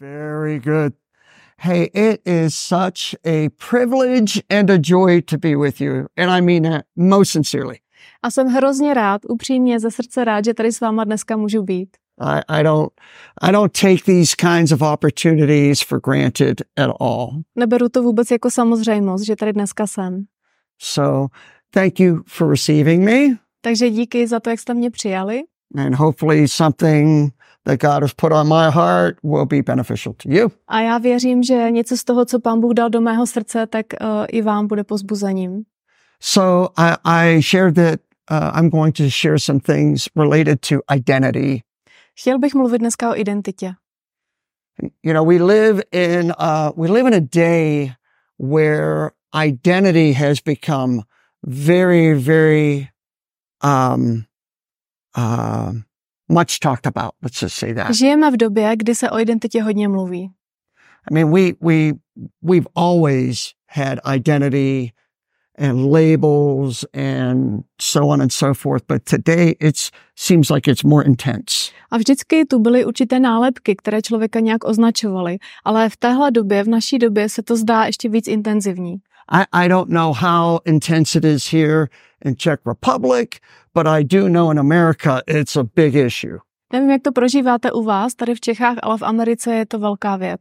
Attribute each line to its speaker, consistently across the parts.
Speaker 1: Very good. Hey, it is such a privilege and a joy to be with you. And I mean that most sincerely.
Speaker 2: A jsem hrozně rád, upřímně ze srdce rád, že tady s váma dneska můžu být.
Speaker 1: I, I don't I don't take these kinds of opportunities for granted at all.
Speaker 2: Neberu to vůbec jako samozřejmost, že tady dneska jsem.
Speaker 1: So thank you for receiving me.
Speaker 2: Takže díky za to, jak jste mě přijali.
Speaker 1: And hopefully something that God has put on my heart will be beneficial to you.
Speaker 2: A já věřím, že něco z toho, co Pán Bůh dal do mého srdce, tak uh, i vám bude pozbuzením.
Speaker 1: So I, I shared that uh, I'm going to share some things related to identity.
Speaker 2: Chtěl bych mluvit dneska o identitě.
Speaker 1: You know, we live in uh, we live in a day where identity has become very, very um, uh, much talked about. Let's just say that.
Speaker 2: Žijeme v době, kdy se o identitě hodně mluví.
Speaker 1: I mean, we we we've always had identity and labels and so on and so forth, but today it seems like it's more intense.
Speaker 2: A vždycky tu byly určité nálepky, které člověka nějak označovaly, ale v téhle době, v naší době se to zdá ještě víc intenzivní.
Speaker 1: I, I don't know how intense it is here in Czech Republic, but I do know in America it's a big issue.
Speaker 2: Nevím, jak to prožíváte u vás tady v Čechách, ale v Americe je to velká věc.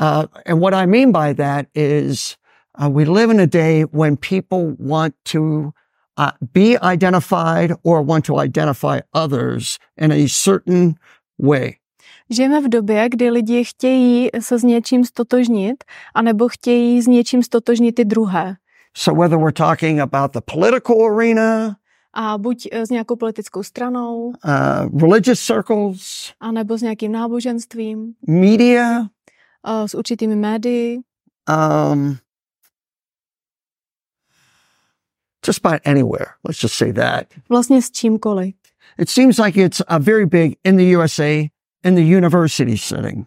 Speaker 1: Uh, and what I mean by that is uh, we live in a day when people want to uh, be identified or want to identify others in a certain way.
Speaker 2: Žijeme v době, kdy lidi chtějí se s něčím stotožnit, anebo chtějí s něčím stotožnit i druhé.
Speaker 1: So whether we're talking about the political arena,
Speaker 2: A buď s nějakou politickou stranou,
Speaker 1: uh, religious circles,
Speaker 2: anebo s nějakým náboženstvím,
Speaker 1: media,
Speaker 2: uh, s určitými médii,
Speaker 1: um, just about anywhere. Let's just say that.
Speaker 2: vlastně s čímkoliv.
Speaker 1: It seems like it's a very big in the USA in the university setting.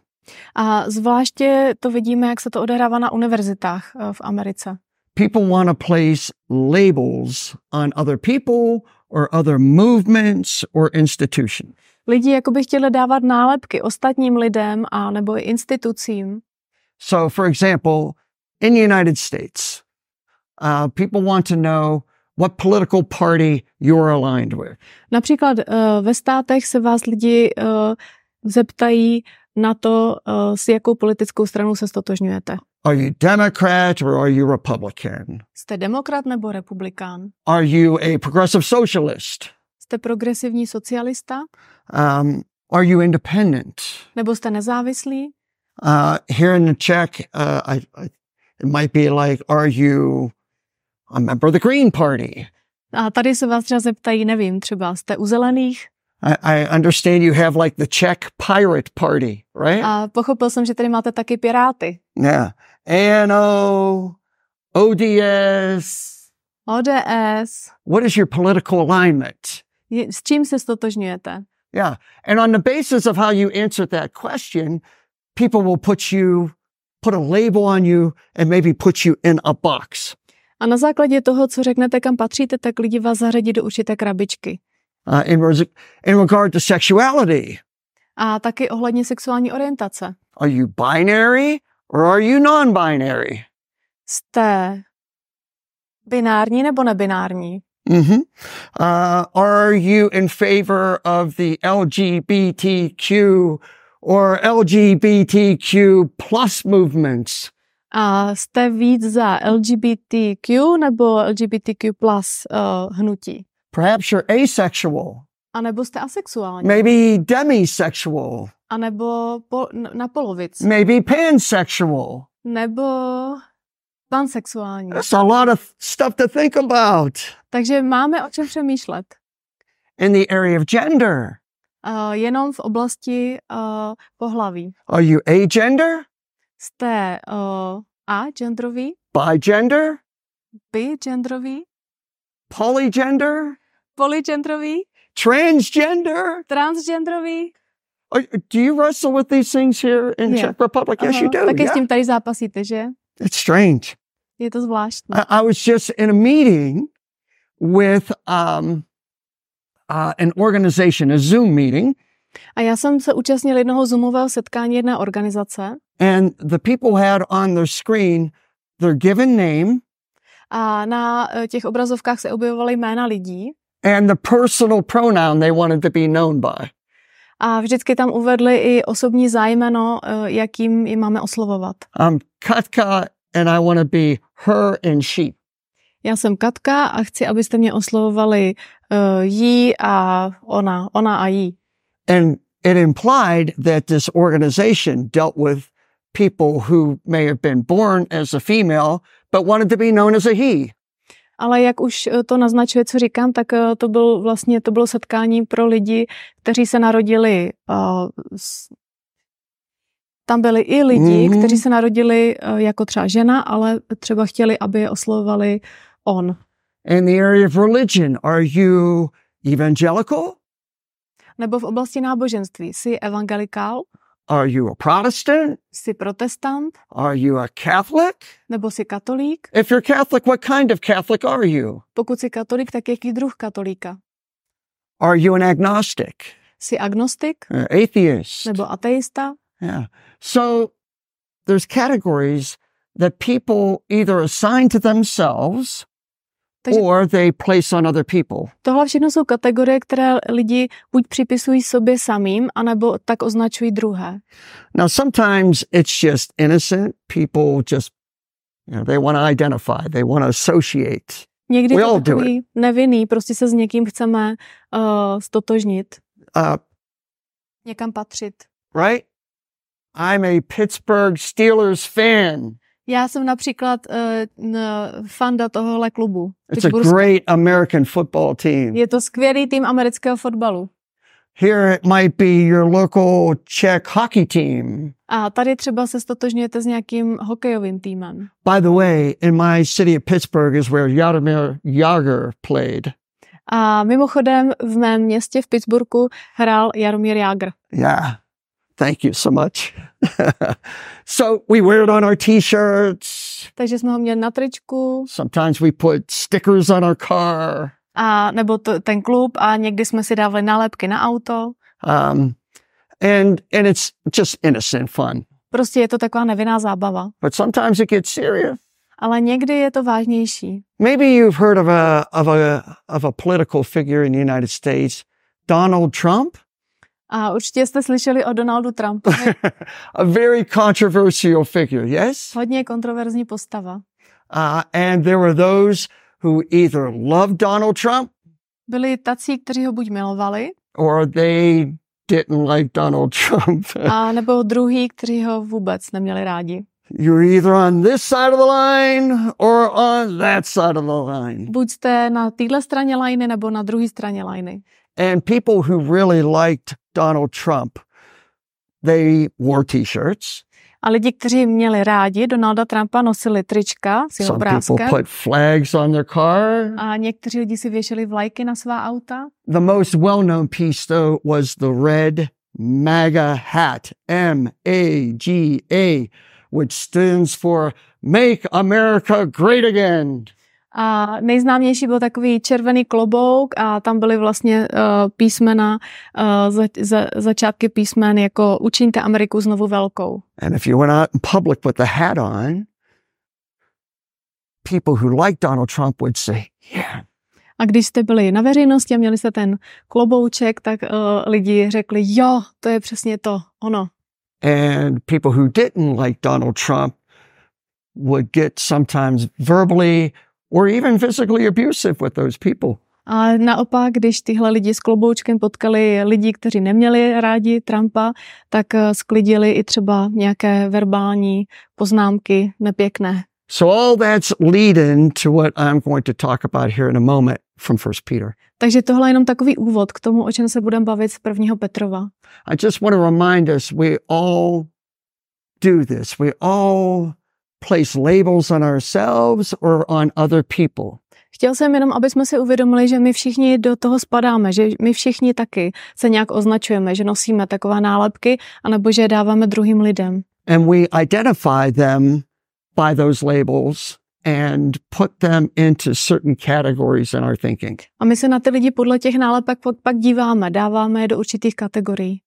Speaker 2: A zvláště to vidíme, jak se to odehrává na univerzitách uh, v Americe.
Speaker 1: People want to place labels on other people or other movements or institutions.
Speaker 2: Lidi jako by chtěli dávat nálepky ostatním lidem a nebo institucím.
Speaker 1: So, for example, in the United States, uh, people want to know what political party you're aligned with.
Speaker 2: Například uh, ve státech se vás lidi uh, zeptají na to, uh, s jakou politickou stranou se stotožňujete.
Speaker 1: Are you Democrat or are you Republican?
Speaker 2: Jste demokrat nebo republikán?
Speaker 1: Are you a progressive socialist?
Speaker 2: Jste progresivní socialista?
Speaker 1: Um, are you independent?
Speaker 2: Nebo jste nezávislí?
Speaker 1: Uh, here in the Czech, uh, I, I, it might be like, are you a member of the Green Party?
Speaker 2: A tady se vás třeba zeptají, nevím, třeba jste u zelených?
Speaker 1: I, I understand you have like the Czech Pirate Party, right?
Speaker 2: A pochopil jsem, že tady máte taky piráty.
Speaker 1: yeah. ANO, ODS.
Speaker 2: ODS.
Speaker 1: What is your political alignment?
Speaker 2: Je- S čím se stotožňujete?
Speaker 1: Yeah. And on the basis of how you answer that question, people will put you, put a label on you and maybe put you in a box.
Speaker 2: A na základě toho, co řeknete, kam patříte, tak lidi vás zařadí do určité krabičky.
Speaker 1: Uh, in, in regard to sexuality,
Speaker 2: A taky ohledně sexuální orientace.
Speaker 1: are you binary or are you non-binary?
Speaker 2: Jste binární nebo nebinární?
Speaker 1: hmm Uh, are you in favor of the LGBTQ or LGBTQ plus movements?
Speaker 2: A jste víc za LGBTQ nebo LGBTQ plus uh, hnutí?
Speaker 1: Perhaps you're asexual,
Speaker 2: A nebo jste asexuální?
Speaker 1: maybe demisexual,
Speaker 2: A nebo po, na polovic?
Speaker 1: maybe pansexual.
Speaker 2: Nebo pansexuální?
Speaker 1: That's a lot of stuff to think about.
Speaker 2: Takže máme o čem přemýšlet.
Speaker 1: In the area of gender,
Speaker 2: Uh, jenom v oblasti uh, pohlaví.
Speaker 1: are you agender,
Speaker 2: Jste uh, a genderový,
Speaker 1: bigender,
Speaker 2: bigendrový,
Speaker 1: polygender,
Speaker 2: polygendrový,
Speaker 1: transgender?
Speaker 2: transgendrový.
Speaker 1: Do you wrestle with these things here in
Speaker 2: Yeah.
Speaker 1: Czech Republic? Yes, you
Speaker 2: Aha,
Speaker 1: do.
Speaker 2: Taky s
Speaker 1: Yeah.
Speaker 2: tím tady zápasíte, že?
Speaker 1: It's strange.
Speaker 2: Je to zvláštní.
Speaker 1: I, I was just in a meeting with um, uh, an organization, a Zoom meeting,
Speaker 2: A já jsem se účastnil jednoho zoomového setkání jedné organizace
Speaker 1: and the people had on their screen their given name
Speaker 2: a na eh, těch obrazovkách se objevovaly jména lidí
Speaker 1: and the personal pronoun they wanted to be known by.
Speaker 2: a vždycky tam uvedli i osobní zájmeno, eh, jakým je máme oslovovat.
Speaker 1: I'm Katka and I want to be her and she.
Speaker 2: Já jsem Katka a chci, abyste mě oslovovali uh, jí a ona, ona a jí.
Speaker 1: And it implied that this organization dealt with people who may have been born as a female but wanted to be known as a he.
Speaker 2: Ale jak už eh, to naznačuje, co říkám, tak eh, to byl vlastně to bylo setkání pro lidi, kteří se narodili. S... Tam byli i lidi,
Speaker 1: Mhm.
Speaker 2: kteří se narodili jako třeba žena, ale třeba chtěli, aby je oslovovali on.
Speaker 1: In the area of religion, are you evangelical?
Speaker 2: Nebo v oblasti náboženství. Jsi evangelikál,
Speaker 1: Are you a Protestant?
Speaker 2: jsi protestant,
Speaker 1: Are you a Catholic?
Speaker 2: nebo jsi katolík.
Speaker 1: If you're Catholic, what kind of Catholic are you?
Speaker 2: Pokud jsi katolík, tak jaký druh katolíka?
Speaker 1: Are you an agnostic,
Speaker 2: Jsi agnostik
Speaker 1: uh, atheist?
Speaker 2: nebo ateista?
Speaker 1: Yeah. So there's categories that people either assign to themselves
Speaker 2: Takže
Speaker 1: or they place on other people.
Speaker 2: tohle všechno jsou kategorie, které lidi buď připisují sobě samým, anebo tak označují druhé.
Speaker 1: Now, sometimes it's just innocent. People just, you know, they want to identify, they want to associate.
Speaker 2: Někdy
Speaker 1: We
Speaker 2: to
Speaker 1: all do
Speaker 2: takový nevinný, prostě se s někým chceme uh, stotožnit,
Speaker 1: Uh,
Speaker 2: někam patřit.
Speaker 1: right? I'm a Pittsburgh Steelers fan.
Speaker 2: Já jsem například uh, fanda tohohle klubu.
Speaker 1: It's a great American football team.
Speaker 2: Je to skvělý tým amerického fotbalu.
Speaker 1: Here it might be your local Czech hockey team.
Speaker 2: A tady třeba se stotožňujete s nějakým hokejovým týmem.
Speaker 1: By the way, in my city of Pittsburgh is where Jaromir Jagr played.
Speaker 2: A mimochodem v mém městě v Pittsburghu hrál Jaromír Jágr.
Speaker 1: Yeah. Thank you so much. so we wear it on our t-shirts.
Speaker 2: Takže jsme ho měli na tričku
Speaker 1: Sometimes we put stickers on our car.
Speaker 2: a nebo to, ten klub a někdy jsme si dávali nálepky na auto.
Speaker 1: Um, and and it's just innocent fun.
Speaker 2: Prostě je to taková nevinná zábava.
Speaker 1: But sometimes it gets serious.
Speaker 2: Ale někdy je to vážnější.
Speaker 1: Maybe you've heard of a of a of a political figure in the United States, Donald Trump.
Speaker 2: A určitě jste slyšeli o Donaldu Trumpovi.
Speaker 1: a very controversial figure, yes?
Speaker 2: Hodně kontroverzní postava.
Speaker 1: Uh, and there were those who either loved Donald Trump
Speaker 2: Byli tací, kteří ho buď milovali,
Speaker 1: or they didn't like Donald Trump.
Speaker 2: a nebo druhý, kteří ho vůbec neměli rádi.
Speaker 1: You're either on this side of the line or on that side of the line.
Speaker 2: Buď jste na téhle straně lajny, nebo na druhé straně lajny.
Speaker 1: And people who really liked Donald Trump, they wore t-shirts.
Speaker 2: A lidi, kteří měli rádi Donalda Trumpa, nosili trička s jeho
Speaker 1: Some people
Speaker 2: obrázkem.
Speaker 1: put flags on their car.
Speaker 2: A někteří lidi si věšeli vlajky na svá auta.
Speaker 1: The most well-known piece, though, was the red MAGA hat, M-A-G-A, which stands for Make America Great Again.
Speaker 2: A nejznámější byl takový červený klobouk a tam byly vlastně uh, písmena, uh, za, za, začátky písmen jako Učiňte Ameriku znovu velkou.
Speaker 1: And if you went out in public with the hat on, people who liked Donald Trump would say, Yeah,
Speaker 2: A když jste byli na veřejnosti a měli jste ten klobouček, tak uh, lidi řekli, jo, to je přesně to, ono.
Speaker 1: and people who didn't like Donald Trump would get sometimes verbally or even physically abusive with those people.
Speaker 2: A naopak, když tyhle lidi s kloboučkem potkali lidi, kteří neměli rádi Trumpa, tak uh, sklidili i třeba nějaké verbální poznámky nepěkné.
Speaker 1: So all that's leading to what I'm going to talk about here in a moment from First Peter.
Speaker 2: Takže tohle je jenom takový úvod k tomu, o čem se budeme bavit z prvního Petrova.
Speaker 1: I just want to remind us we all do this. We all place labels on ourselves or on other people.
Speaker 2: Chtěl jsem jenom, aby jsme si uvědomili, že my všichni do toho spadáme, že my všichni taky se nějak označujeme, že nosíme takové nálepky, anebo že je dáváme druhým lidem.
Speaker 1: And we identify them by those labels and put them into certain categories in our thinking.
Speaker 2: A my se na ty lidi podle těch nálepek pak, pak díváme, dáváme je do určitých kategorií.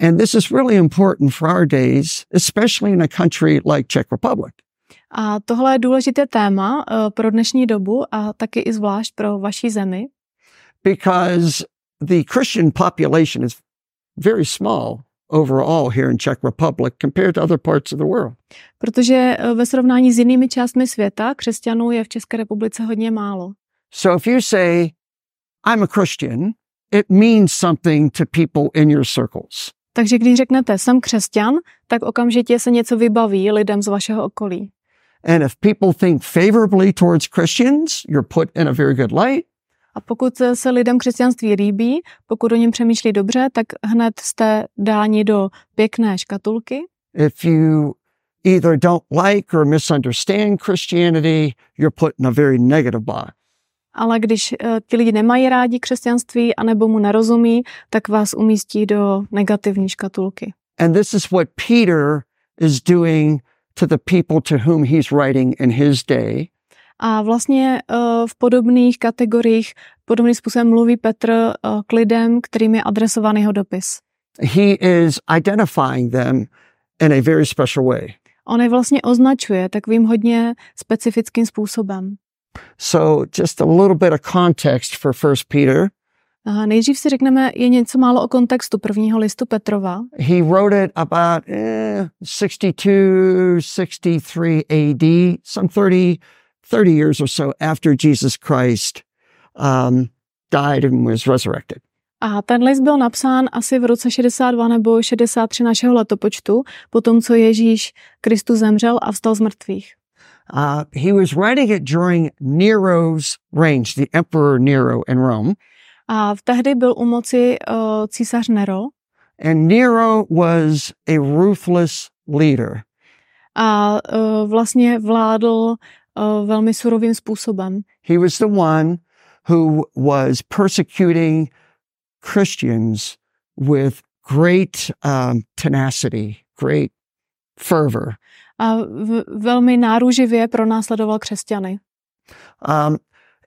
Speaker 1: And this is really important for our days, especially in a country like Czech Republic.
Speaker 2: A tohle je důležité téma uh, pro dnešní dobu a taky i zvlášť pro vaší zemi,
Speaker 1: because the Christian population is very small overall here in Czech Republic compared to other parts of the world.
Speaker 2: protože uh, ve srovnání s jinými částmi světa křesťanů je v České republice hodně málo.
Speaker 1: So if you say, I'm a Christian, it means something to people in your circles.
Speaker 2: Takže když řeknete jsem křesťan, tak okamžitě se něco vybaví lidem z vašeho okolí.
Speaker 1: And if people think favorably towards Christians, you're put in a very good light.
Speaker 2: A pokud se lidem křesťanství líbí, pokud o něm přemýšlí dobře, tak hned jste dáni do pěkné škatulky.
Speaker 1: If you either don't like or misunderstand Christianity, you're put in a very negative box.
Speaker 2: Ale když uh, ti lidi nemají rádi křesťanství anebo mu nerozumí, tak vás umístí do negativní škatulky.
Speaker 1: And this is what Peter is doing to the people to whom he's writing in his day.
Speaker 2: A vlastně uh, v podobných kategoriích, podobným způsobem mluví Petr uh, k lidem, kterým je adresovaný jeho dopis.
Speaker 1: He is identifying them in a very special way.
Speaker 2: On je vlastně označuje takovým hodně specifickým způsobem.
Speaker 1: So, just a little bit of context for First Peter.
Speaker 2: A nejdřív si řekneme, je něco málo o kontextu prvního listu Petrova.
Speaker 1: He wrote it about eh, 62, 63 AD, some 30, 30 years or so after Jesus Christ um, died and was resurrected.
Speaker 2: A ten list byl napsán asi v roce 62 nebo 63 našeho letopočtu, po tom, co Ježíš Kristus zemřel a vstal z mrtvých.
Speaker 1: Uh, he was writing it during Nero's reign, the Emperor Nero in Rome.
Speaker 2: A tehdy byl u moci uh, císař Nero
Speaker 1: And Nero was a ruthless leader.
Speaker 2: a uh, vlastně vládl uh, velmi surovým způsobem.
Speaker 1: He was the one who was persecuting Christians with great um, tenacity, great fervor.
Speaker 2: A v, velmi náruživě pronásledoval křesťany.
Speaker 1: Um,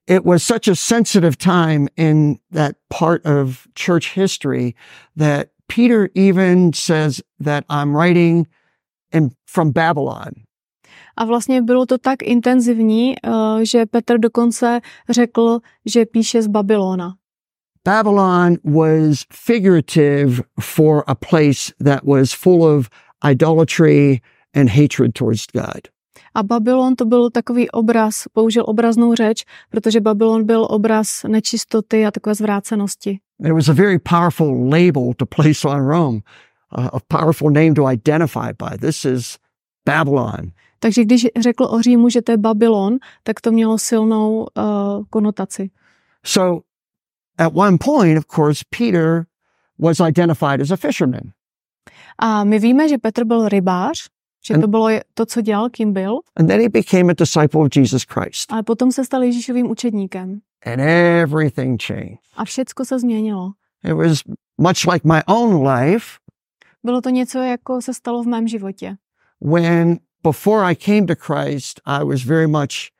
Speaker 1: it was such a sensitive time in that part of church history that Peter even says that I'm writing in, from Babylon.
Speaker 2: A vlastně bylo to tak intenzivní, uh, že Petr dokonce řekl, že píše z Babylona.
Speaker 1: Babylon was figurative for a place that was full of idolatry and hatred towards God.
Speaker 2: A Babylon to byl takový obraz, použil obraznou řeč, protože Babylon byl obraz nečistoty a takové zvrácenosti.
Speaker 1: It was a very powerful label to place on Rome, a, powerful name to identify by. This is Babylon.
Speaker 2: Takže když řekl o Římu, že to je Babylon, tak to mělo silnou uh, konotaci.
Speaker 1: So at one point, of course, Peter was identified as a fisherman.
Speaker 2: A my víme, že Petr byl rybář, že to bylo to, co dělal, kým byl,
Speaker 1: And then he became a disciple of Jesus Christ.
Speaker 2: ale potom se stal Ježíšovým učedníkem.
Speaker 1: And everything changed.
Speaker 2: A všecko se změnilo.
Speaker 1: It was much like my own life
Speaker 2: Bylo to něco, jako se stalo v mém životě.
Speaker 1: when before I came to Christ, I was very much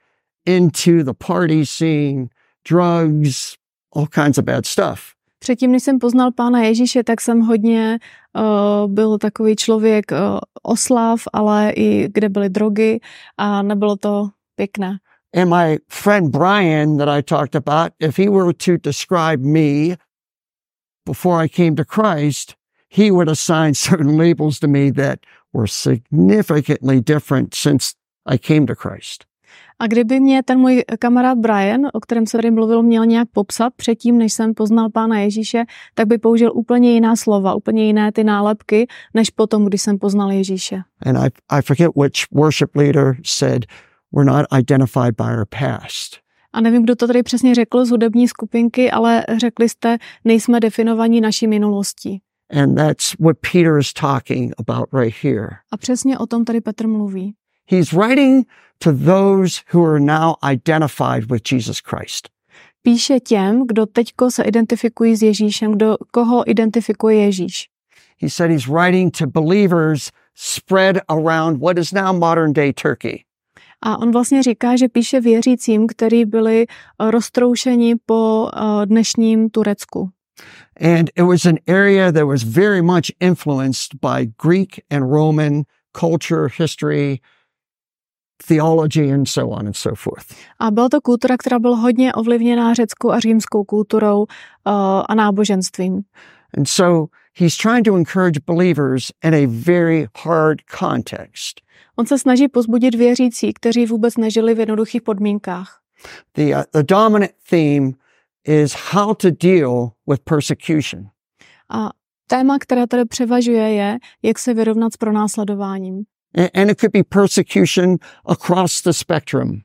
Speaker 1: into the party scene, drugs, all kinds of bad stuff.
Speaker 2: Předtím, než jsem poznal Pána Ježíše, tak jsem hodně uh, byl takový člověk uh, oslav, ale i kde byly drogy a nebylo to pěkné.
Speaker 1: And my friend Brian, that I talked about, if he were to describe me before I came to Christ, he would assign certain labels to me that were significantly different since I came to Christ.
Speaker 2: A kdyby mě ten můj kamarád Brian, o kterém se tady mluvil, měl nějak popsat předtím, než jsem poznal Pána Ježíše, tak by použil úplně jiná slova, úplně jiné ty nálepky, než potom, když jsem poznal Ježíše.
Speaker 1: And I, I forget which worship leader said, we're not identified by our past.
Speaker 2: A nevím, kdo to tady přesně řekl z hudební skupinky, ale řekli jste, nejsme definovaní naší minulostí.
Speaker 1: And that's what Peter is talking about right here.
Speaker 2: A přesně o tom tady Petr mluví.
Speaker 1: He's writing to those who are now identified with Jesus Christ.
Speaker 2: Píše těm, kdo teďko se identifikují s Ježíšem, kdo, koho identifikuje Ježíš.
Speaker 1: He said he's writing to believers spread around what is now modern day Turkey.
Speaker 2: A on vlastně říká, že píše věřícím, kteří byli eh, roztroušeni po eh, dnešním Turecku.
Speaker 1: And it was an area that was very much influenced by Greek and Roman culture, history, theology, and so on and so forth.
Speaker 2: A byla to kultura, která byla hodně ovlivněná řeckou a římskou kulturou uh, a náboženstvím.
Speaker 1: And so he's trying to encourage believers in a very hard context.
Speaker 2: On se snaží pozbudit věřící, kteří vůbec nežili v jednoduchých podmínkách.
Speaker 1: The, uh, the dominant theme is how to deal with persecution.
Speaker 2: A téma, které tady převažuje, je, jak se vyrovnat s pronásledováním.
Speaker 1: A- And it could be persecution across the spectrum.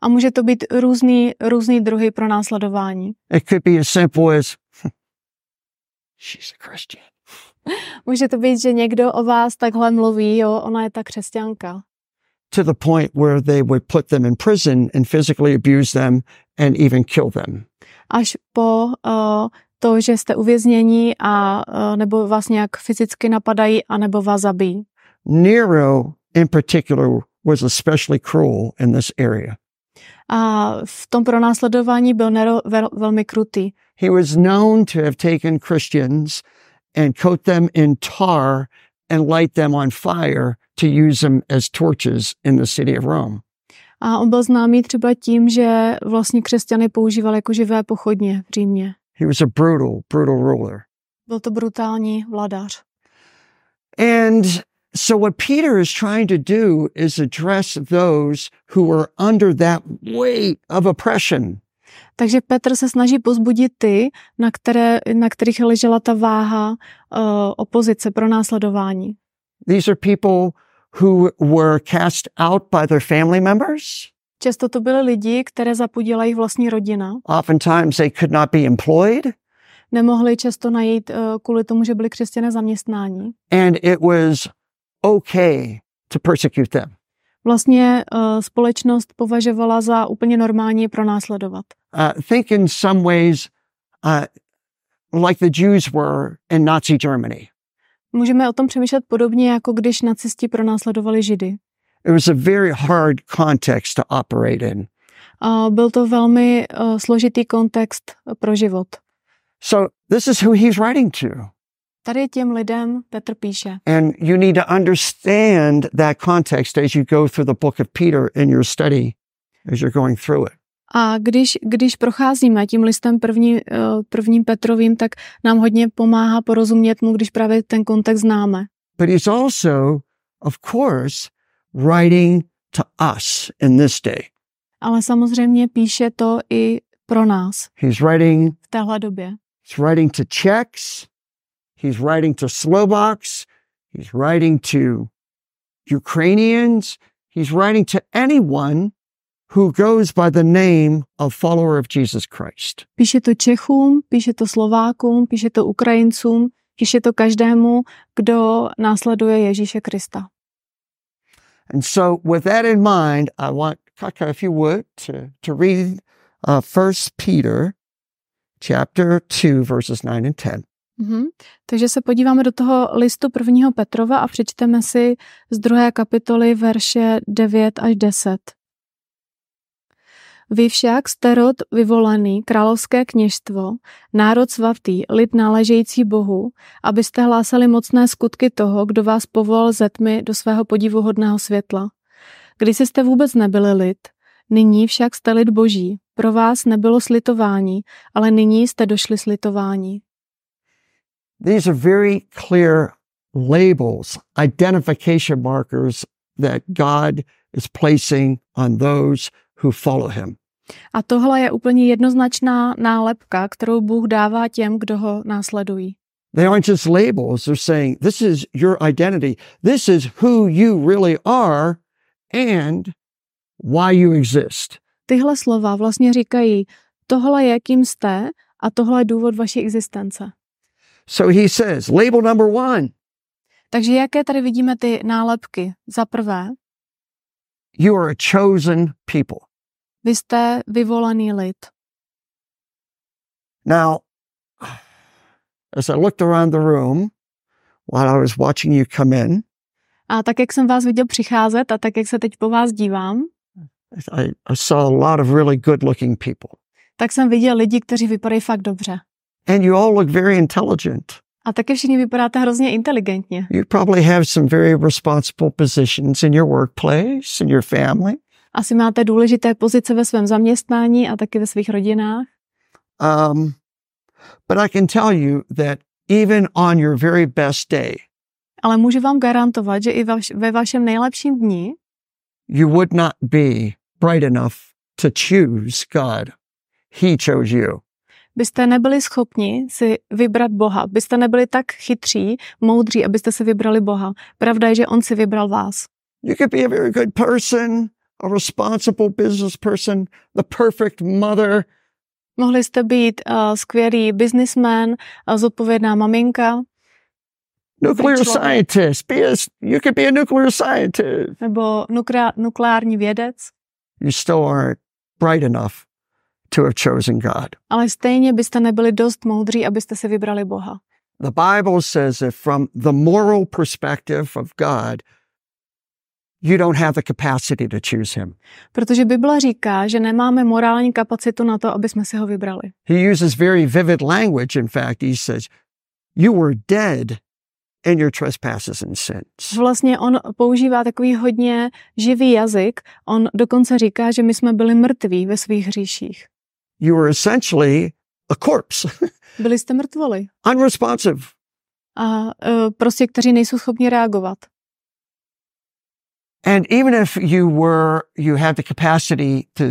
Speaker 2: A může to být různý, různý druhy pronásledování.
Speaker 1: It could be as simple as, she's a Christian.
Speaker 2: Může to být, že někdo o vás takhle mluví, jo, ona je ta křesťanka.
Speaker 1: to the point where they would put them in prison and physically abuse them and even kill them.
Speaker 2: Až po uh, to, že jste uvěznění a uh, nebo vás nějak fyzicky napadají a nebo vás zabijí.
Speaker 1: Nero, in particular, was especially cruel in this area.
Speaker 2: A v tom pronásledování byl Nero vel, velmi krutý.
Speaker 1: He was known to have taken Christians and coat them in tar and light them on fire to use them as torches in the city of Rome.
Speaker 2: A on byl známý třeba tím, že vlastně křesťany používal jako živé pochodně v Římě.
Speaker 1: He was a brutal, brutal ruler.
Speaker 2: Byl to brutální vladař.
Speaker 1: And so what Peter is trying to do is address those who were under that weight of oppression.
Speaker 2: Takže Petr se snaží pozbudit ty, na, které, na kterých ležela ta váha uh, opozice pro následování.
Speaker 1: These are people who were cast out by their family members.
Speaker 2: Často to byly lidi, které zapudila jejich vlastní rodina.
Speaker 1: Oftentimes they could not be employed.
Speaker 2: Nemohli často najít uh, kvůli tomu, že byli křesťané zaměstnání.
Speaker 1: And it was okay to persecute them.
Speaker 2: Vlastně uh, společnost považovala za úplně normální pronásledovat.
Speaker 1: Uh, think in some ways uh, like the Jews were in Nazi Germany.
Speaker 2: Můžeme o tom přemýšlet podobně, jako když nacisti pronásledovali židy.
Speaker 1: It was a very hard context to operate in.
Speaker 2: A byl to velmi uh, složitý kontext pro život.
Speaker 1: So this is who he's writing to.
Speaker 2: Tady těm lidem Petr píše.
Speaker 1: And you need to understand that context as you go through the book of Peter in your study, as you're going through it.
Speaker 2: A když, když procházíme tím listem první, uh, prvním Petrovým, tak nám hodně pomáhá porozumět mu, když právě ten kontext známe.
Speaker 1: But he's also, of course, writing to us in this day.
Speaker 2: Ale samozřejmě píše to i pro nás
Speaker 1: He's writing,
Speaker 2: v téhle době.
Speaker 1: he's writing to Czechs, he's writing to Slovaks, he's writing to Ukrainians, he's writing to anyone who goes by the name of follower of Jesus Christ.
Speaker 2: Píše to Čechům, píše to Slovákům, píše to Ukrajincům, píše to každému, kdo následuje Ježíše Krista.
Speaker 1: And so, with that in mind, I want Kaka, if you would, to, to read uh, 1 Peter chapter 2, verses 9 and 10.
Speaker 2: Mhm. Takže se podíváme do toho listu prvního Petrova a přečteme si z druhé kapitoly verše 9 až 10. Vy však jste rod vyvolený, královské kněžstvo, národ svatý, lid náležející Bohu, abyste hlásali mocné skutky toho, kdo vás povolal ze tmy do svého podivuhodného světla. Když jste vůbec nebyli lid, nyní však jste lid boží. Pro vás nebylo slitování, ale nyní jste došli slitování.
Speaker 1: These are very clear labels, identification markers that God is placing on those who follow him.
Speaker 2: A tohle je úplně jednoznačná nálepka, kterou Bůh dává těm, kdo ho následují.
Speaker 1: They aren't just labels. They're saying, this is your identity. This is who you really are and why you exist.
Speaker 2: Tyhle slova vlastně říkají, tohle je, kým jste a tohle je důvod vaší existence.
Speaker 1: So he says, label number one,
Speaker 2: Takže jaké tady vidíme ty nálepky? Za prvé,
Speaker 1: you are a chosen people.
Speaker 2: vy jste vyvolený lid.
Speaker 1: Now, as I looked around the room while I was watching you come in,
Speaker 2: A tak, jak jsem vás viděl přicházet a tak, jak se teď po vás dívám,
Speaker 1: I, I saw a lot of really good looking people.
Speaker 2: tak jsem viděl lidi, kteří vypadají fakt dobře.
Speaker 1: And you all look very intelligent.
Speaker 2: A taky všichni vypadáte hrozně inteligentně.
Speaker 1: You probably have some very responsible positions in your workplace, in your family.
Speaker 2: Asi máte důležité pozice ve svém zaměstnání a taky ve svých rodinách.
Speaker 1: Um, but I can tell you that even on your very best day,
Speaker 2: Ale můžu vám garantovat, že i vaš, ve vašem nejlepším dni
Speaker 1: you would not be bright enough to choose God. He chose you.
Speaker 2: Byste nebyli schopni si vybrat Boha. Byste nebyli tak chytří, moudří, abyste si vybrali Boha. Pravda je, že On si vybral vás.
Speaker 1: You could be a very good person, a responsible business person, the perfect mother,
Speaker 2: Mohli jste být uh, skvělý businessman, uh, zodpovědná maminka,
Speaker 1: nuclear scientist. Be a, you could be a nuclear scientist.
Speaker 2: nebo nukleá- nukleární vědec,
Speaker 1: You still aren't bright enough to have chosen God.
Speaker 2: ale stejně byste nebyli dost moudří, abyste si vybrali Boha.
Speaker 1: The Bible says that from the moral perspective of God, you don't have the capacity to choose him.
Speaker 2: Protože Bible říká, že nemáme morální kapacitu na to, aby jsme si ho vybrali.
Speaker 1: He uses very vivid language. In fact, he says, You were dead in your trespasses and sins.
Speaker 2: Vlastně on používá takový hodně živý jazyk. On dokonce říká, že my jsme byli mrtví ve svých hříších.
Speaker 1: You were essentially a corpse,
Speaker 2: Byli jste mrtvoli.
Speaker 1: unresponsive.
Speaker 2: A uh, prostě, kteří nejsou schopni reagovat.
Speaker 1: And even if you were, you had the capacity to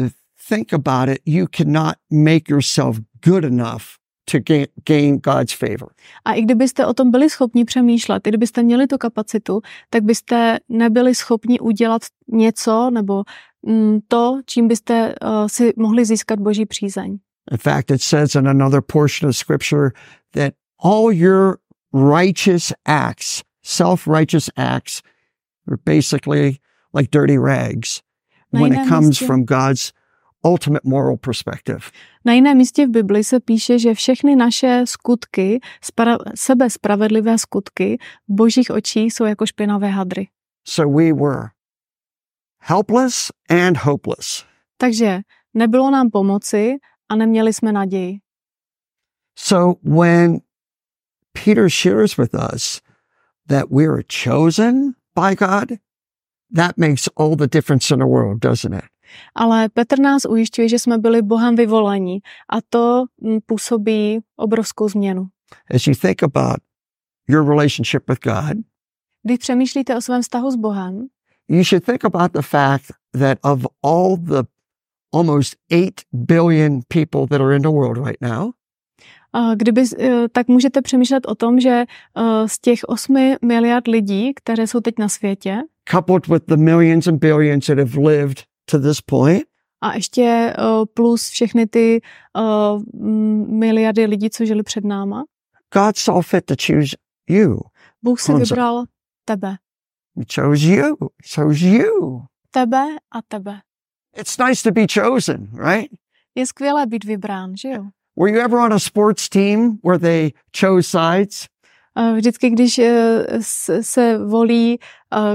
Speaker 1: think about it, you cannot make yourself good enough to gain, gain God's favor.
Speaker 2: A i kdybyste o tom byli schopni přemýšlet, i kdybyste měli tu kapacitu, tak byste nebyli schopni udělat něco nebo mm, to, čím byste uh, si mohli získat boží přízeň.
Speaker 1: In fact, it says in another portion of scripture that all your righteous acts, self righteous acts, are basically like dirty rags when it comes from God's ultimate moral perspective.
Speaker 2: Na jiném místě v Bibli se píše, že všechny naše skutky, spra- sebespravedlivé skutky v božích očích jsou jako špinavé hadry.
Speaker 1: So we were helpless and hopeless.
Speaker 2: Takže nebylo nám pomoci a neměli jsme naději.
Speaker 1: So when Peter shares with us that we are chosen by God, that makes all the difference in the world, doesn't it?
Speaker 2: Ale Petr nás ujišťuje, že jsme byli Bohem vyvolení a to mm, působí obrovskou změnu.
Speaker 1: As you think about your relationship with God,
Speaker 2: Když přemýšlíte o svém vztahu s Bohem,
Speaker 1: you should think about the fact that of all the almost 8 billion people that are in the world right now,
Speaker 2: a kdyby, eh, tak můžete přemýšlet o tom, že eh, z těch 8 miliard lidí, které jsou teď na světě,
Speaker 1: coupled with the millions and billions that have lived to this point,
Speaker 2: a ještě eh, plus všechny ty mm, miliardy lidí, co žili před náma,
Speaker 1: God saw fit to choose you.
Speaker 2: Bůh si vybral tebe.
Speaker 1: He chose you. He chose you.
Speaker 2: Tebe a tebe.
Speaker 1: It's nice to be chosen, right?
Speaker 2: Je skvělé být vybrán, že jo?
Speaker 1: Were you ever on a sports team where they chose sides?
Speaker 2: Eh, Vždycky, když se volí,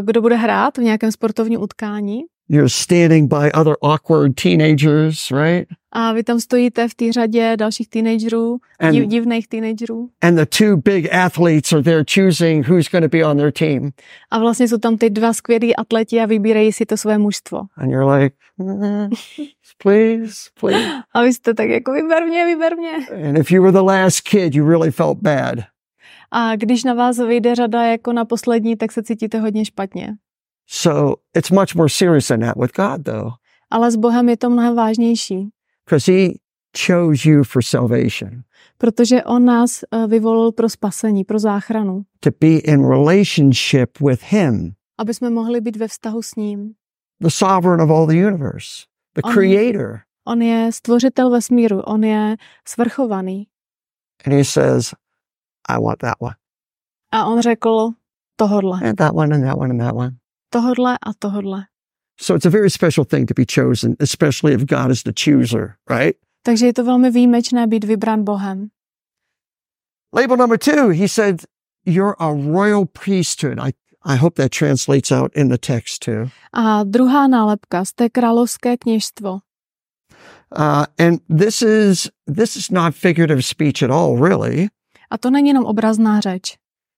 Speaker 2: kdo bude hrát v nějakém sportovním utkání
Speaker 1: You're standing by other awkward teenagers, right?
Speaker 2: a vy tam stojíte v té řadě dalších teenagerů,
Speaker 1: And-
Speaker 2: div, divných teenagerů
Speaker 1: And the two big athletes are there choosing who's going to be on their team.
Speaker 2: a vlastně jsou tam ty dva skvělí atleti a vybírají si to své mužstvo.
Speaker 1: And you're like, "Mm, please, please.
Speaker 2: A vy jste tak jako vyber mě, vyber mě.
Speaker 1: And if you were the last kid, you really felt bad.
Speaker 2: A když na vás vyjde řada jako na poslední, tak se cítíte hodně špatně.
Speaker 1: So it's much more serious than that with God, though,
Speaker 2: Ale s Bohem je to mnohem vážnější,
Speaker 1: because He chose you for salvation,
Speaker 2: protože On nás eh, vyvolil pro spasení, pro záchranu,
Speaker 1: to be in relationship with Him,
Speaker 2: aby jsme mohli být ve vztahu s ním.
Speaker 1: the sovereign of all the universe, the
Speaker 2: On-
Speaker 1: creator.
Speaker 2: On je stvořitel vesmíru, on je svrchovaný.
Speaker 1: And He says, I want that one,
Speaker 2: A on řekl tohodle,
Speaker 1: and that one, and that one, and that one.
Speaker 2: Tohodle a tohodle.
Speaker 1: So it's a very special thing to be chosen, especially if God is the chooser, right?
Speaker 2: Takže je to velmi výjimečné být vybrán Bohem.
Speaker 1: Label number two, he said, You're a royal priesthood. I, I hope that translates out in the text too.
Speaker 2: A druhá nálepka, jste královské kněžstvo.
Speaker 1: Uh, and this is this is not figurative speech at all, really.
Speaker 2: A to není jenom obrazná řeč.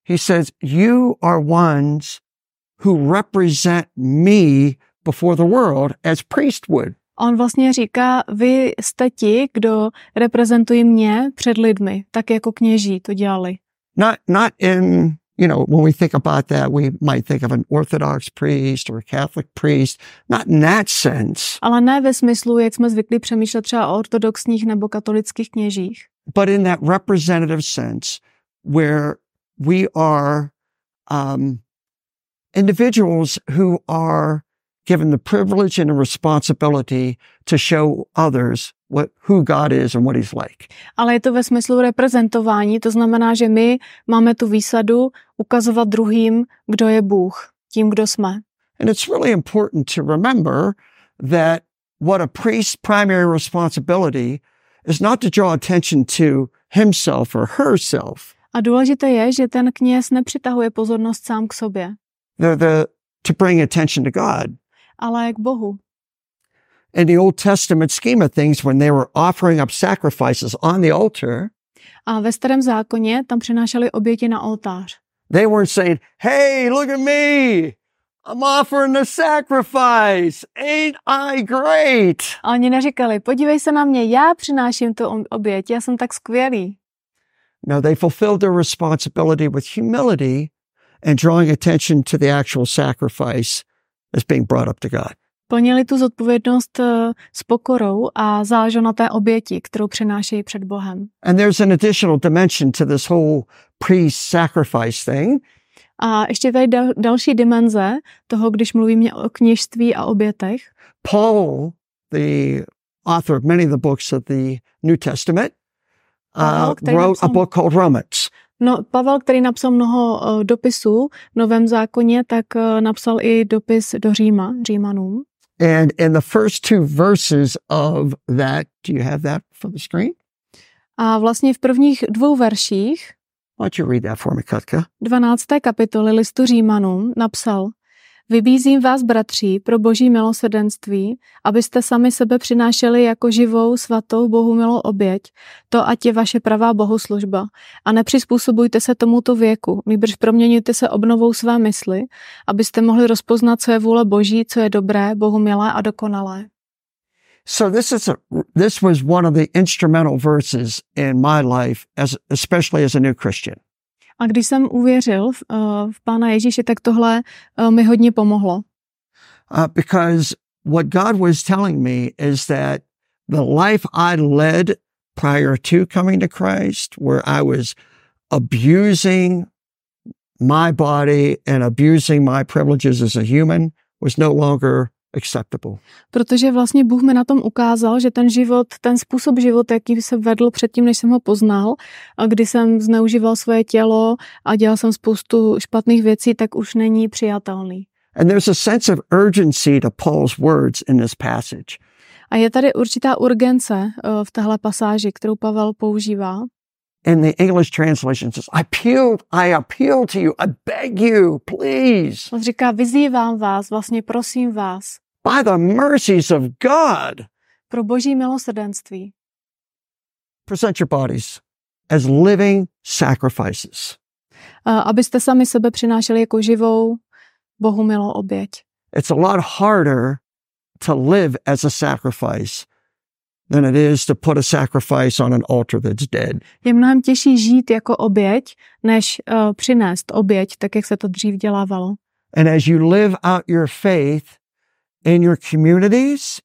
Speaker 1: He says, "You are ones who represent me before the world as priest would."
Speaker 2: On vlastně říká, vy jste ti, kdo reprezentují mě před lidmi, tak jako kněží to dělali.
Speaker 1: Not not in you know when we think about that, we might think of an Orthodox priest or a Catholic priest. Not in that sense,
Speaker 2: Ale ne ve smyslu, jak jsme zvyklí přemýšlet třeba o ortodoxních nebo katolických kněžích,
Speaker 1: but in that representative sense, where we are um, individuals who are given the privilege and the responsibility to show others what who God is and what He's like.
Speaker 2: ale je to ve smyslu reprezentování, to znamená, že my máme tu výsadu ukazovat druhým, kdo je Bůh, tím, kdo jsme.
Speaker 1: And it's really important to remember that what a priest's primary responsibility is not to draw attention to himself or herself.
Speaker 2: A důležité je, že ten kněz nepřitahuje pozornost sám k sobě,
Speaker 1: They're the to bring attention to God.
Speaker 2: ale k Bohu.
Speaker 1: In the Old Testament scheme of things, when they were offering up sacrifices on the altar,
Speaker 2: A ve starém zákoně tam přinášeli oběti na oltář.
Speaker 1: they weren't saying, Hey, look at me. I'm offering the sacrifice. Ain't I great?
Speaker 2: A oni neříkali, podívej se na mě, já přináším tu oběť, já jsem tak skvělý.
Speaker 1: No, they fulfilled their responsibility with humility and drawing attention to the actual sacrifice that's being brought up to God.
Speaker 2: Plnili tu zodpovědnost eh, s pokorou a záleželo na té oběti, kterou přinášejí před Bohem.
Speaker 1: And there's an additional dimension to this whole priest sacrifice thing.
Speaker 2: A ještě tady dal, další dimenze toho, když mluvíme o kněžství a obětech.
Speaker 1: Paul, the author of many of the books of the New Testament, uh,
Speaker 2: který
Speaker 1: wrote a book called Romans.
Speaker 2: No, Pavel, který napsal mnoho uh, dopisů v Novém zákoně, tak uh, napsal i dopis do Říma, Římanům.
Speaker 1: And in the first two verses of that, do you have that for the screen?
Speaker 2: A vlastně v prvních dvou verších
Speaker 1: Why don't you read that for me, Katka?
Speaker 2: 12. kapitoly listu Římanům napsal Vybízím vás, bratři, pro boží milosrdenství, abyste sami sebe přinášeli jako živou, svatou, Bohu milou oběť, to ať je vaše pravá bohoslužba. A nepřizpůsobujte se tomuto věku, nýbrž proměňujte se obnovou své mysli, abyste mohli rozpoznat, co je vůle boží, co je dobré, Bohu milé a dokonalé.
Speaker 1: So this is a, this was one of the instrumental verses in my life, as especially as a new Christian.
Speaker 2: A když jsem uvěřil v, uh, v Pána Ježíše, tak tohle uh, mi hodně pomohlo.
Speaker 1: uh, because what God was telling me is that the life I led prior to coming to Christ, where I was abusing my body and abusing my privileges as a human, was no longer acceptable.
Speaker 2: Protože vlastně Bůh mi na tom ukázal, že ten život, ten způsob života, jaký jsem vedl předtím, než jsem ho poznal, a kdy jsem zneužíval svoje tělo a dělal jsem spoustu špatných věcí, tak už není přijatelný.
Speaker 1: And there's a sense of urgency to Paul's words in this passage.
Speaker 2: A je tady určitá urgence eh, v téhle pasáži, kterou Pavel používá.
Speaker 1: In the English translation says, I appeal, I appeal to you, I beg you, please,
Speaker 2: On říká, vyzývám vás, vlastně prosím vás,
Speaker 1: by the mercies of God,
Speaker 2: pro boží milosrdenství,
Speaker 1: present your bodies as living sacrifices.
Speaker 2: abyste sami sebe přinášeli jako živou, Bohu milou oběť.
Speaker 1: It's a lot harder to live as a sacrifice than it is to put a sacrifice on an altar that's dead.
Speaker 2: Je mnohem těžší žít jako oběť, než uh, přinést oběť, tak jak se to dřív dělávalo.
Speaker 1: And as you live out your faith in your communities,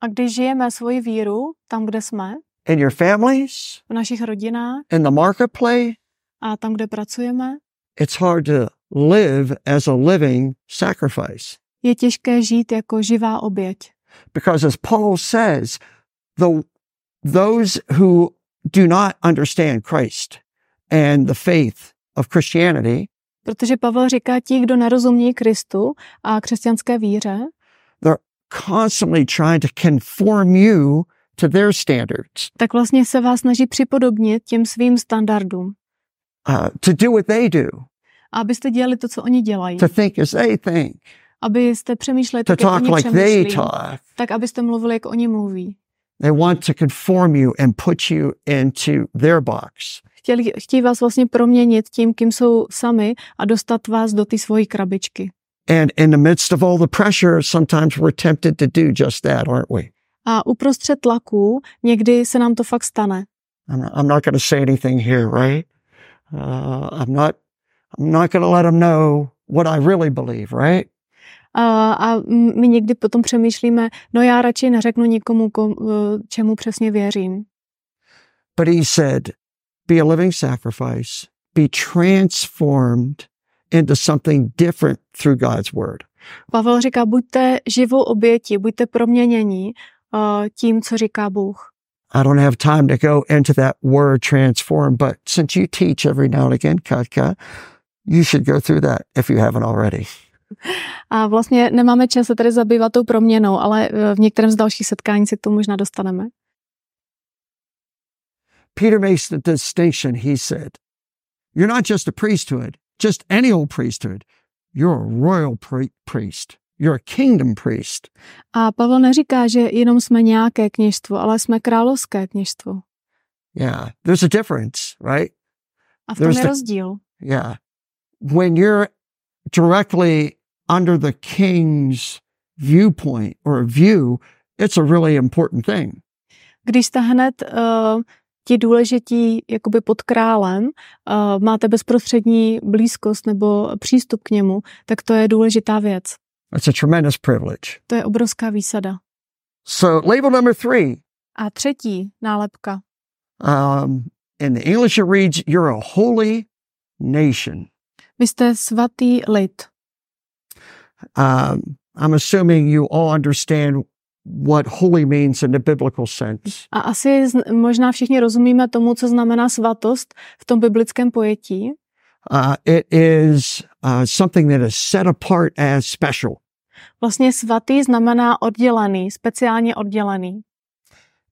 Speaker 2: A když žijeme svoji víru tam, kde jsme,
Speaker 1: in your families,
Speaker 2: v našich rodinách?
Speaker 1: In the marketplace,
Speaker 2: a tam, kde pracujeme,
Speaker 1: it's hard to live as a living sacrifice.
Speaker 2: je těžké žít jako živá oběť.
Speaker 1: Because as Paul says, the, those who do not understand Christ and the faith of Christianity,
Speaker 2: Protože Pavel říká, ti, kdo nerozumí Kristu a křesťanské víře,
Speaker 1: constantly trying to conform you to their standards,
Speaker 2: tak vlastně se vás snaží připodobnit těm svým standardům.
Speaker 1: uh, to do what they do,
Speaker 2: abyste dělali to, co oni dělají.
Speaker 1: to think as they think,
Speaker 2: Abyste přemýšleli
Speaker 1: to
Speaker 2: tak, jak
Speaker 1: talk
Speaker 2: oni
Speaker 1: like they
Speaker 2: přemýšlí.
Speaker 1: talk.
Speaker 2: Tak, abyste mluvili, jak oni mluví.
Speaker 1: They want to conform you and put you into their box.
Speaker 2: Chtěli, chtějí vás vlastně proměnit tím, kým jsou sami a dostat vás do ty svojí krabičky.
Speaker 1: And in the midst of all the pressure, sometimes we're tempted to do just that, aren't we?
Speaker 2: A uprostřed tlaku někdy se nám to fakt stane.
Speaker 1: I'm not, I'm not going to say anything here, right? Uh, I'm not. I'm not going to let them know what I really believe, right?
Speaker 2: A, a my někdy potom přemýšlíme, no já radši neřeknu nikomu, kom, eh, čemu přesně věřím.
Speaker 1: But he said, "Be a living sacrifice. Be transformed into something different through God's word."
Speaker 2: Pavel říká, buďte živou oběti, buďte proměnění uh, tím, co říká Bůh.
Speaker 1: I don't have time to go into that word transform, but since you teach every now and again, Katka, you should go through that if you haven't already.
Speaker 2: A vlastně nemáme čas se tady zabývat tou proměnou, ale eh, v některém z dalších setkání se k tomu možná dostaneme.
Speaker 1: Peter makes the distinction. He said, You're not just a priesthood, just any old priesthood. You're a royal pri- priest. You're a kingdom priest.
Speaker 2: A Pavel neříká, že jenom jsme nějaké kněžstvo, ale jsme královské kněžstvo.
Speaker 1: Yeah, there's a difference, right?
Speaker 2: A v tom
Speaker 1: There's
Speaker 2: je
Speaker 1: the-
Speaker 2: rozdíl.
Speaker 1: Yeah. When you're directly under the king's viewpoint or view, it's a really important thing.
Speaker 2: Když jste hned uh, ti důležití jakoby pod králem, uh, máte bezprostřední blízkost nebo přístup k němu, tak to je důležitá věc.
Speaker 1: It's a tremendous privilege.
Speaker 2: To je obrovská výsada.
Speaker 1: So, label number three
Speaker 2: A třetí nálepka.
Speaker 1: um, in the English, it reads, You're a holy nation.
Speaker 2: Vy jste svatý lid.
Speaker 1: Um, I'm assuming you all understand what holy means in the biblical sense.
Speaker 2: A asi možná všichni rozumíme tomu, co znamená svatost v tom biblickém pojetí.
Speaker 1: Uh, it is uh, something that is set apart as special.
Speaker 2: Vlastně svatý znamená oddělený, speciálně oddělený.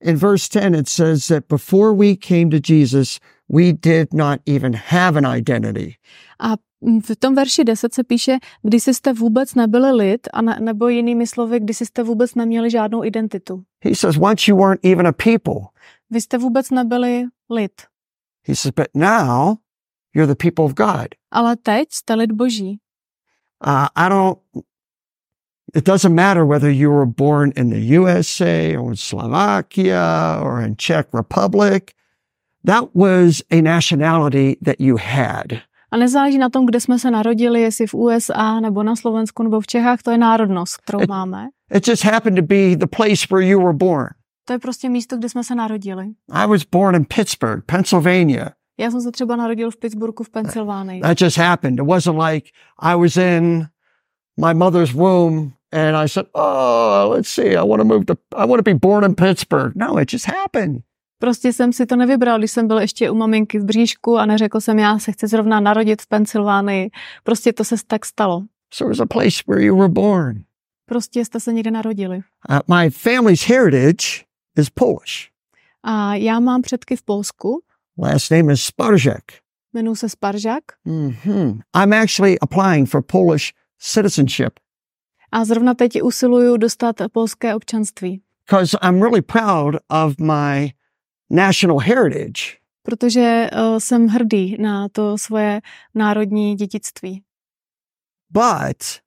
Speaker 1: In verse 10, it says that before we came to Jesus, we did not even have an identity.
Speaker 2: A v tom verši 10 se píše, když jste vůbec nebyli lid, a ne, nebo jinými slovy, když jste vůbec neměli žádnou identitu.
Speaker 1: He says, once you weren't even a people.
Speaker 2: Vy jste vůbec nebyli lid.
Speaker 1: He says, but now you're the people of God.
Speaker 2: Ale teď jste lid boží.
Speaker 1: Uh, I don't, it doesn't matter whether you were born in the USA or in Slovakia or in Czech Republic. That was a nationality that you had.
Speaker 2: A nezáleží na tom, kde jsme se narodili, jestli v USA, nebo na Slovensku, nebo v Čechách, to je národnost, kterou máme.
Speaker 1: It just happened to be the place where you were born.
Speaker 2: To je prostě místo, kde jsme se narodili.
Speaker 1: I was born in Pittsburgh, Pennsylvania.
Speaker 2: Já jsem se třeba narodil v Pittsburghu v Pensylvánii.
Speaker 1: That just happened. It wasn't like I was in my mother's womb and I said, "Oh, let's see. I want to move to I want to be born in Pittsburgh." No, it just happened.
Speaker 2: Prostě jsem si to nevybral, když jsem byl ještě u maminky v bříšku a neřekl jsem, já se chci zrovna narodit v Pensylvánii. Prostě to se tak stalo.
Speaker 1: So it was a place where you were born.
Speaker 2: Prostě jste se někde narodili.
Speaker 1: Uh, my family's heritage is Polish.
Speaker 2: A já mám předky v Polsku,
Speaker 1: Last name is Sparjak.
Speaker 2: jmenuji se Sparžák
Speaker 1: hmm I'm actually applying for Polish citizenship
Speaker 2: a zrovna teď usiluju dostat polské občanství,
Speaker 1: because I'm really proud of my national heritage.
Speaker 2: protože uh, jsem hrdý na to svoje národní dědictví.
Speaker 1: But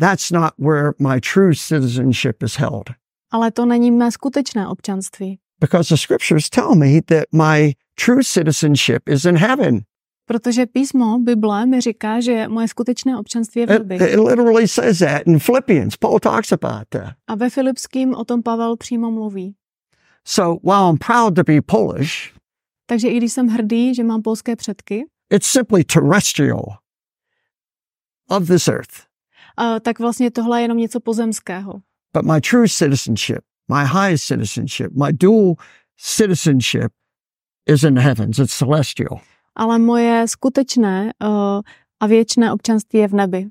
Speaker 1: that's not where my true citizenship is held
Speaker 2: Ale to není mé skutečné občanství,
Speaker 1: because the scriptures tell me that my true citizenship is in heaven.
Speaker 2: protože písmo Bible mi říká, že moje skutečné občanství je v
Speaker 1: It,
Speaker 2: nebi.
Speaker 1: it literally says that in Philippians. Paul talks about that.
Speaker 2: A ve Filipským o tom Pavel přímo mluví.
Speaker 1: So while I'm proud to be Polish,
Speaker 2: Takže i když jsem hrdý, že mám polské předky,
Speaker 1: it's simply terrestrial of this earth.
Speaker 2: uh, tak vlastně tohle je jenom něco pozemského.
Speaker 1: But my true citizenship, my highest citizenship, my dual citizenship is in the heavens. It's celestial.
Speaker 2: Ale moje skutečné uh, a věčné občanství je v nebi.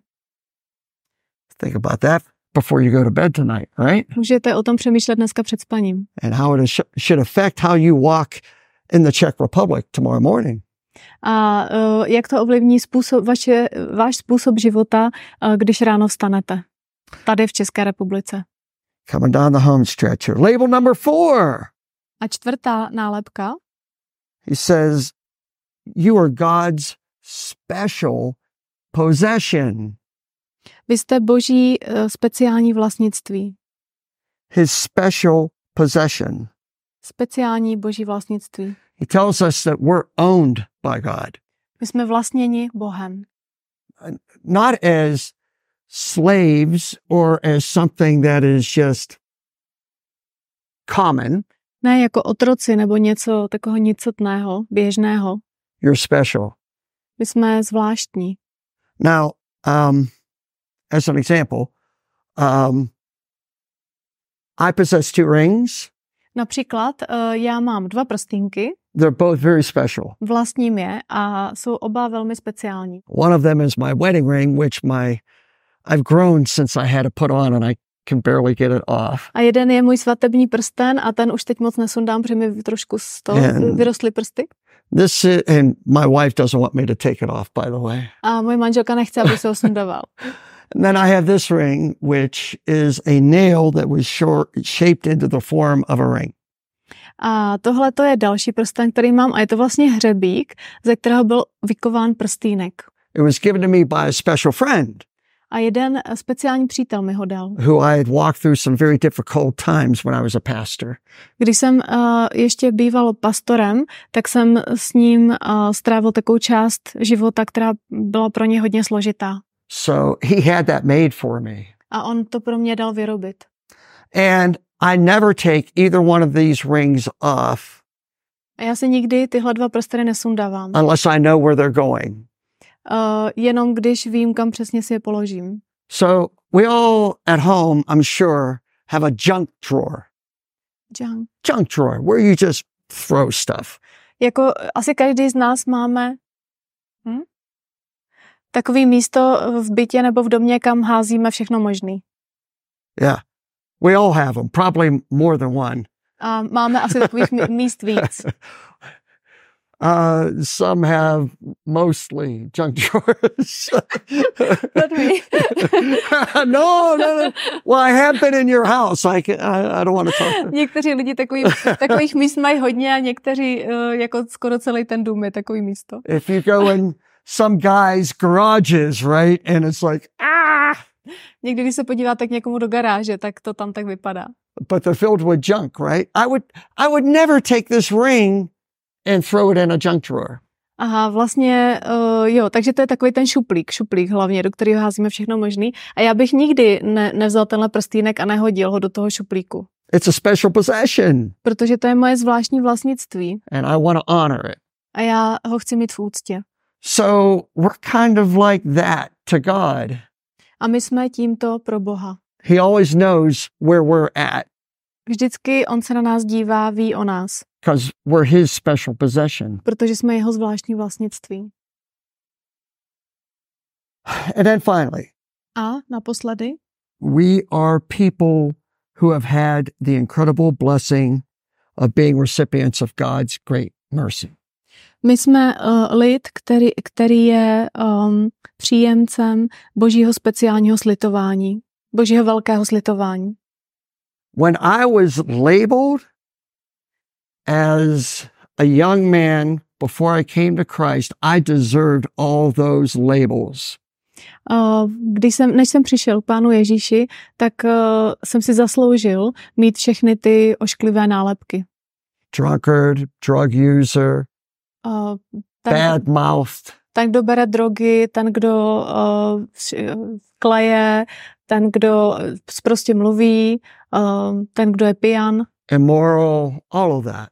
Speaker 1: Think about that before you go to bed tonight, right?
Speaker 2: Můžete o tom přemýšlet dneska před spaním.
Speaker 1: And how it sh- should affect how you walk in the Czech Republic tomorrow morning.
Speaker 2: A uh, jak to ovlivní způsob, vaše, váš způsob života, uh, když ráno vstanete? Tady v České republice.
Speaker 1: Coming down the home stretch here. Label number four.
Speaker 2: A čtvrtá nálepka.
Speaker 1: He says, You are God's special possession.
Speaker 2: Vy jste boží uh, speciální vlastnictví.
Speaker 1: His special possession.
Speaker 2: Speciální boží vlastnictví.
Speaker 1: He tells us that we're owned by God,
Speaker 2: My jsme vlastněni Bohem.
Speaker 1: not as slaves or as something that is just common.
Speaker 2: Ne jako otroci nebo něco takového nicotného, běžného.
Speaker 1: You're special.
Speaker 2: My jsme zvláštní.
Speaker 1: Now, um, as an example, um, I possess two rings.
Speaker 2: Například uh, já mám dva prstínky,
Speaker 1: They're both very special.
Speaker 2: vlastním je a jsou oba velmi speciální.
Speaker 1: One of them is my wedding ring, which my I've grown since I had to put on, and I can barely get it off.
Speaker 2: A jeden je můj svatební prsten a ten už teď moc nesundám, protože mi trošku z toho
Speaker 1: And-
Speaker 2: vyrostly prsty.
Speaker 1: This i- and my wife doesn't want me to take it off, by the way.
Speaker 2: A moje manželka nechce, aby se ho sundával.
Speaker 1: And then I have this ring, which is a nail that was short, shaped into the form of a ring.
Speaker 2: A tohle to je další prsten, který mám a je to vlastně hřebík, ze kterého byl vykován prstýnek.
Speaker 1: It was given to me by a special friend
Speaker 2: A jeden eh, speciální přítel mi ho dal.
Speaker 1: who I had walked through some very difficult times when I was a pastor.
Speaker 2: Když jsem uh, ještě býval pastorem, tak jsem s ním uh, strávil takovou část života, která byla pro ně hodně složitá.
Speaker 1: So he had that made for me.
Speaker 2: A on to pro mě dal vyrobit.
Speaker 1: And I never take either one of these rings off
Speaker 2: A já si nikdy tyhle dva prsteny nesundávám.
Speaker 1: unless I know where they're going.
Speaker 2: Uh, jenom když vím, kam přesně si je položím.
Speaker 1: So we all at home, I'm sure, have a junk drawer.
Speaker 2: Junk.
Speaker 1: Junk drawer where you just throw stuff.
Speaker 2: Jako asi každý z nás máme hm? Takový místo v bytě nebo v domě, kam házíme všechno možný.
Speaker 1: Yeah. We all have them, probably more than one.
Speaker 2: A máme asi takových mí- míst víc.
Speaker 1: Uh, some have mostly junk drawers.
Speaker 2: Not me.
Speaker 1: no, no, no. Well, I have been in your house. I, can, I, I don't want to talk.
Speaker 2: Někteří lidi takový, takových míst mají hodně a někteří uh, jako skoro celý ten dům je takový místo.
Speaker 1: If you go in some guys' garages, right, and it's like, ah,
Speaker 2: Někdy, když se podíváte k někomu do garáže, tak to tam tak vypadá.
Speaker 1: but they're filled with junk, right? I would, I would never take this ring and throw it in a junk drawer.
Speaker 2: Aha, vlastně, uh, jo, takže to je takový ten šuplík, šuplík hlavně, do kterého házíme všechno možný. A já bych nikdy ne, nevzal tenhle prstýnek a nehodil ho do toho šuplíku,
Speaker 1: It's a special possession,
Speaker 2: protože to je moje zvláštní vlastnictví
Speaker 1: and I want to honor it.
Speaker 2: a já ho chci mít v úctě.
Speaker 1: So we're kind of like that to God.
Speaker 2: A my jsme tímto pro Boha.
Speaker 1: He always knows where we're at
Speaker 2: Vždycky on se na nás dívá, ví o nás,
Speaker 1: because we're his special possession.
Speaker 2: protože jsme jeho zvláštní vlastnictví.
Speaker 1: And then finally,
Speaker 2: A naposledy,
Speaker 1: we are people who have had the incredible blessing of being recipients of God's great mercy.
Speaker 2: My jsme uh, lid, který, který je um, příjemcem božího speciálního slitování, božího velkého slitování.
Speaker 1: When I was labeled as a young man before I came to Christ, I deserved all those labels.
Speaker 2: Uh, když jsem, než jsem přišel k pánu Ježíši, tak uh, jsem si zasloužil mít všechny ty ošklivé nálepky.
Speaker 1: Drunkard, drug user,
Speaker 2: Uh, ten,
Speaker 1: bad mouthed,
Speaker 2: ten, kdo bere drogy, ten, kdo uh, kleje, ten, kdo prostě mluví, uh, ten, kdo je pijan,
Speaker 1: immoral, all of that.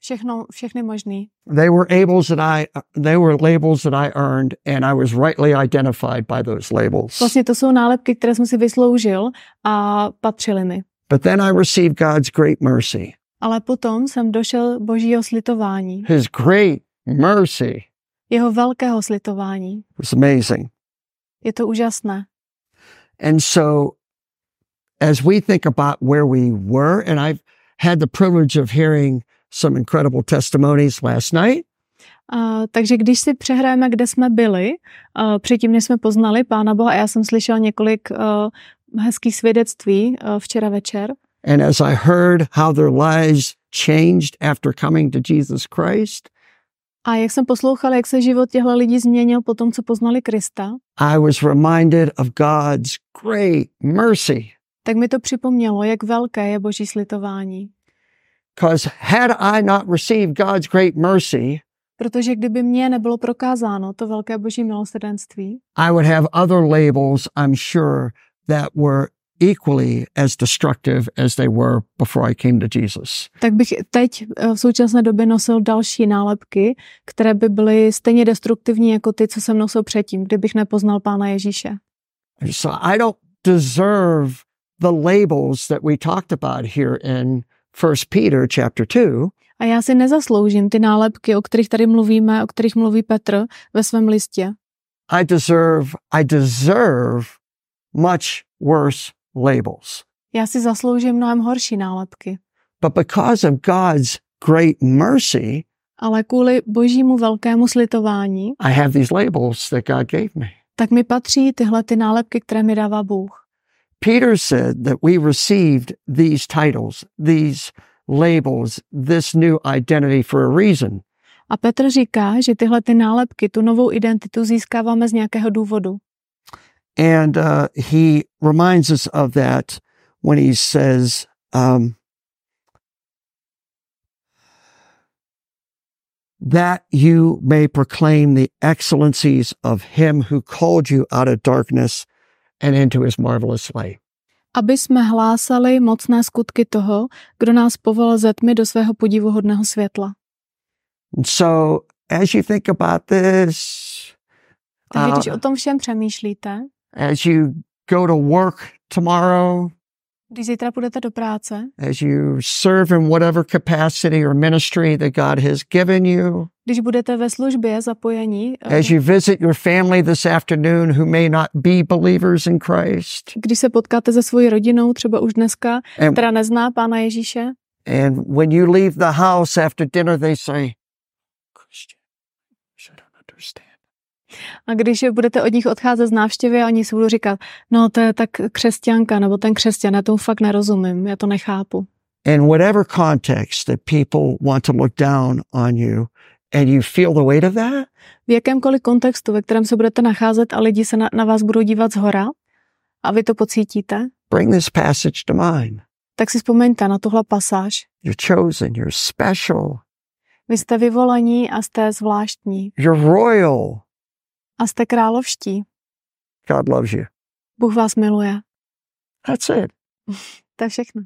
Speaker 2: všechno, všechny možný.
Speaker 1: They were labels that I they were labels that I earned and I was rightly identified by those labels.
Speaker 2: Vlastně to jsou nálepky, které jsem si vysloužil a patřily mi.
Speaker 1: But then I received God's great mercy.
Speaker 2: Ale potom jsem došel božího slitování,
Speaker 1: His great mercy
Speaker 2: jeho velkého slitování.
Speaker 1: was amazing.
Speaker 2: Je to úžasné.
Speaker 1: And so as we think about where we were and I've had the privilege of hearing some incredible testimonies last night
Speaker 2: Uh, takže když si přehrajeme, kde jsme byli, uh, předtím, než jsme poznali Pána Boha, a já jsem slyšel několik uh, hezký svědectví eh, včera večer.
Speaker 1: And as I heard how their lives changed after coming to Jesus Christ,
Speaker 2: A jak jsem poslouchala, jak se život těchto lidí změnil po tom, co poznali Krista,
Speaker 1: I was reminded of God's great mercy.
Speaker 2: tak mi to připomnělo, jak velké je boží slitování.
Speaker 1: Because had I not received God's great mercy,
Speaker 2: Protože kdyby mně nebylo prokázáno to velké boží milosrdenství,
Speaker 1: I would have other labels, I'm sure, that were equally as destructive as they were before I came to Jesus.
Speaker 2: tak bych teď eh, v současné době nosil další nálepky, které by byly stejně destruktivní jako ty, co jsem nosil předtím, kdybych nepoznal Pána Ježíše.
Speaker 1: So I don't deserve the labels that we talked about here in First Peter chapter 2.
Speaker 2: A já si nezasloužím ty nálepky, o kterých tady mluvíme, o kterých mluví Petr ve svém listě.
Speaker 1: I deserve I deserve much worse labels.
Speaker 2: Já si zasloužím mnohem horší nálepky.
Speaker 1: But because of God's great mercy,
Speaker 2: Ale kvůli božímu velkému slitování,
Speaker 1: I have these labels that God gave me.
Speaker 2: tak mi patří tyhle ty nálepky, které mi dává Bůh.
Speaker 1: Peter said that we received these titles, these labels, this new identity for a reason.
Speaker 2: A Petr říká, že tyhle ty nálepky, tu novou identitu získáváme z nějakého důvodu.
Speaker 1: And uh, he reminds us of that when he says, um, that you may proclaim the excellencies of him who called you out of darkness and into his marvelous light.
Speaker 2: Aby jsme hlásali mocné skutky toho, kdo nás povolal ze tmy do svého podivuhodného světla.
Speaker 1: And so, as you think about this,
Speaker 2: Takže
Speaker 1: Uh,
Speaker 2: když o tom všem přemýšlíte,
Speaker 1: as you go to work tomorrow,
Speaker 2: když zítra půjdete do práce,
Speaker 1: as you serve in whatever capacity or ministry that God has given you,
Speaker 2: když budete ve službě zapojení, eh,
Speaker 1: as you visit your family this afternoon who may not be believers in Christ,
Speaker 2: když se potkáte se svojí rodinou, třeba už dneska,
Speaker 1: and,
Speaker 2: která nezná Pána Ježíše,
Speaker 1: and when you leave the house after dinner, they say, Christian, I don't understand.
Speaker 2: A když budete od nich odcházet z návštěvy a oni si budou říkat, no to je tak křesťanka, nebo ten křesťan, já tomu fakt nerozumím, já to nechápu.
Speaker 1: In whatever context that people want to look down on you, and you feel the weight of that,
Speaker 2: V jakémkoliv kontextu, ve kterém se budete nacházet a lidi se na, na vás budou dívat z hora a vy to pocítíte,
Speaker 1: bring this passage to mind.
Speaker 2: tak si vzpomeňte na tuhle pasáž.
Speaker 1: You're chosen, you're special,
Speaker 2: Vy jste vyvolaní a jste zvláštní
Speaker 1: you're royal.
Speaker 2: A jste královští.
Speaker 1: God loves you.
Speaker 2: Bůh vás miluje.
Speaker 1: That's it.
Speaker 2: To je všechno.